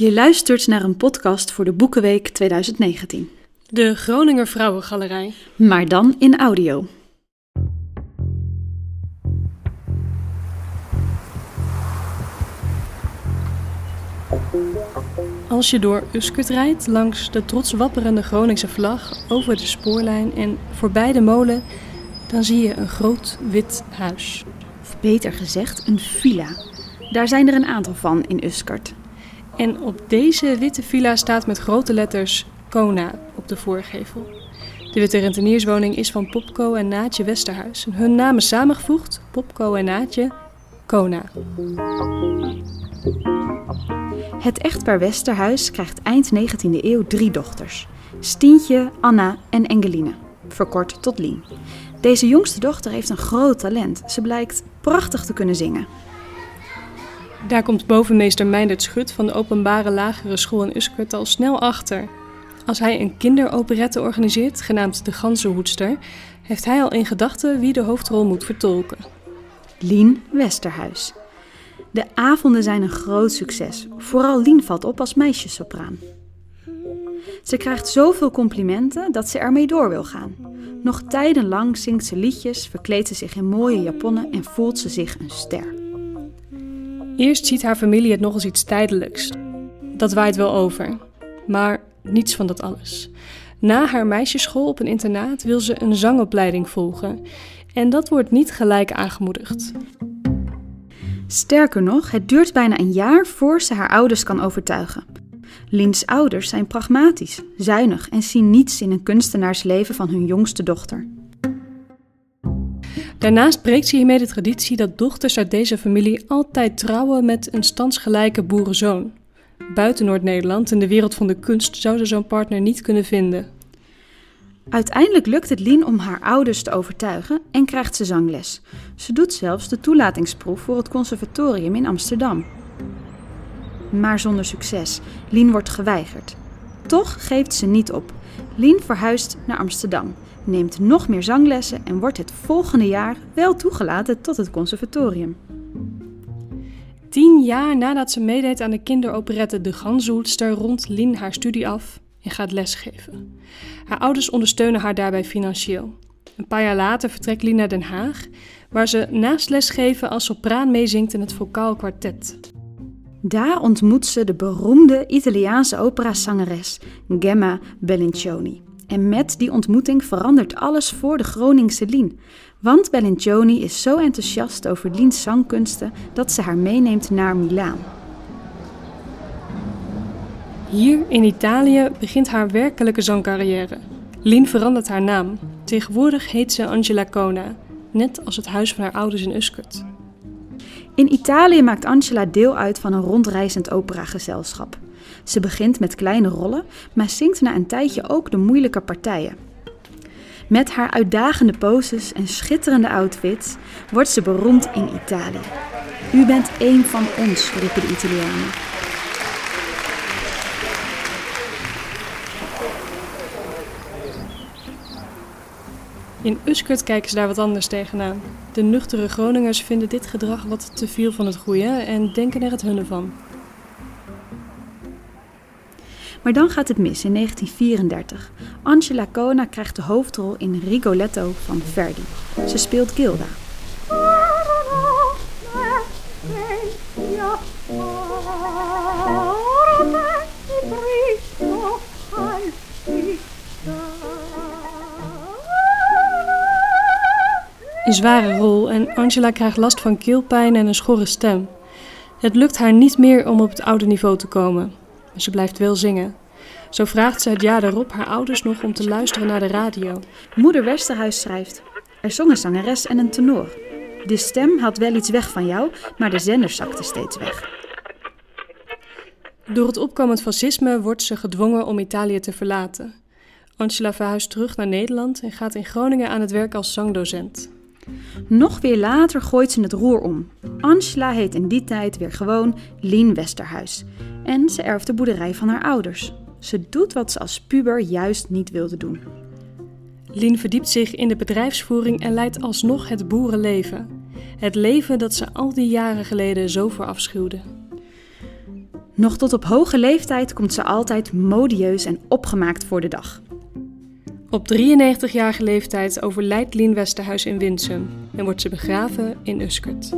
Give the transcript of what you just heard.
Je luistert naar een podcast voor de Boekenweek 2019. De Groninger Vrouwengalerij. Maar dan in audio. Als je door Uskert rijdt, langs de trots wapperende Groningse vlag, over de spoorlijn en voorbij de molen, dan zie je een groot wit huis. Of beter gezegd, een villa. Daar zijn er een aantal van in Uskert. En op deze witte villa staat met grote letters Kona op de voorgevel. De witte rentenierswoning is van Popco en Naatje Westerhuis. Hun namen samengevoegd, Popco en Naatje, Kona. Het echtpaar Westerhuis krijgt eind 19e eeuw drie dochters. Stientje, Anna en Engeline, verkort tot Lien. Deze jongste dochter heeft een groot talent. Ze blijkt prachtig te kunnen zingen. Daar komt bovenmeester Meindert Schut van de openbare lagere school in Uskert al snel achter. Als hij een kinderoperette organiseert, genaamd De Ganzenhoedster, heeft hij al in gedachten wie de hoofdrol moet vertolken. Lien Westerhuis. De avonden zijn een groot succes. Vooral Lien valt op als meisjessopraan. Ze krijgt zoveel complimenten dat ze ermee door wil gaan. Nog tijdenlang zingt ze liedjes, verkleedt ze zich in mooie japonnen en voelt ze zich een ster. Eerst ziet haar familie het nog als iets tijdelijks. Dat waait wel over. Maar niets van dat alles. Na haar meisjesschool op een internaat wil ze een zangopleiding volgen. En dat wordt niet gelijk aangemoedigd. Sterker nog, het duurt bijna een jaar voor ze haar ouders kan overtuigen. Liens ouders zijn pragmatisch, zuinig en zien niets in een kunstenaarsleven van hun jongste dochter. Daarnaast breekt ze hiermee de traditie dat dochters uit deze familie altijd trouwen met een standsgelijke boerenzoon. Buiten Noord-Nederland, in de wereld van de kunst, zou ze zo'n partner niet kunnen vinden. Uiteindelijk lukt het Lien om haar ouders te overtuigen en krijgt ze zangles. Ze doet zelfs de toelatingsproef voor het conservatorium in Amsterdam. Maar zonder succes. Lien wordt geweigerd. Toch geeft ze niet op. Lien verhuist naar Amsterdam, neemt nog meer zanglessen en wordt het volgende jaar wel toegelaten tot het conservatorium. Tien jaar nadat ze meedeed aan de kinderoperette De Ganzoelster rondt Lien haar studie af en gaat lesgeven. Haar ouders ondersteunen haar daarbij financieel. Een paar jaar later vertrekt Lien naar Den Haag, waar ze naast lesgeven als sopraan meezingt in het vocaal kwartet. Daar ontmoet ze de beroemde Italiaanse operazangeres Gemma Bellincioni. En met die ontmoeting verandert alles voor de Groningse Lien. Want Bellincioni is zo enthousiast over Liens zangkunsten dat ze haar meeneemt naar Milaan. Hier in Italië begint haar werkelijke zangcarrière. Lien verandert haar naam. Tegenwoordig heet ze Angela Kona, net als het huis van haar ouders in Uskert. In Italië maakt Angela deel uit van een rondreizend operagezelschap. Ze begint met kleine rollen, maar zingt na een tijdje ook de moeilijke partijen. Met haar uitdagende poses en schitterende outfits wordt ze beroemd in Italië. U bent één van ons, roepen de Italianen. In Uskert kijken ze daar wat anders tegenaan. De nuchtere Groningers vinden dit gedrag wat te veel van het goede en denken er het hunne van. Maar dan gaat het mis in 1934. Angela Kona krijgt de hoofdrol in Rigoletto van Verdi. Ze speelt Gilda. Een zware rol en Angela krijgt last van keelpijn en een schorre stem. Het lukt haar niet meer om op het oude niveau te komen, maar ze blijft wel zingen. Zo vraagt ze het jaar daarop haar ouders nog om te luisteren naar de radio. Moeder Westerhuis schrijft: Er zong een zangeres en een tenor. De stem had wel iets weg van jou, maar de zender zakte steeds weg. Door het opkomend fascisme wordt ze gedwongen om Italië te verlaten. Angela verhuist terug naar Nederland en gaat in Groningen aan het werk als zangdocent. Nog weer later gooit ze het roer om. Angela heet in die tijd weer gewoon Lien Westerhuis. En ze erft de boerderij van haar ouders. Ze doet wat ze als puber juist niet wilde doen. Lien verdiept zich in de bedrijfsvoering en leidt alsnog het boerenleven. Het leven dat ze al die jaren geleden zo verafschuwde. Nog tot op hoge leeftijd komt ze altijd modieus en opgemaakt voor de dag. Op 93-jarige leeftijd overlijdt Lien Westerhuis in Winsum en wordt ze begraven in Uskert.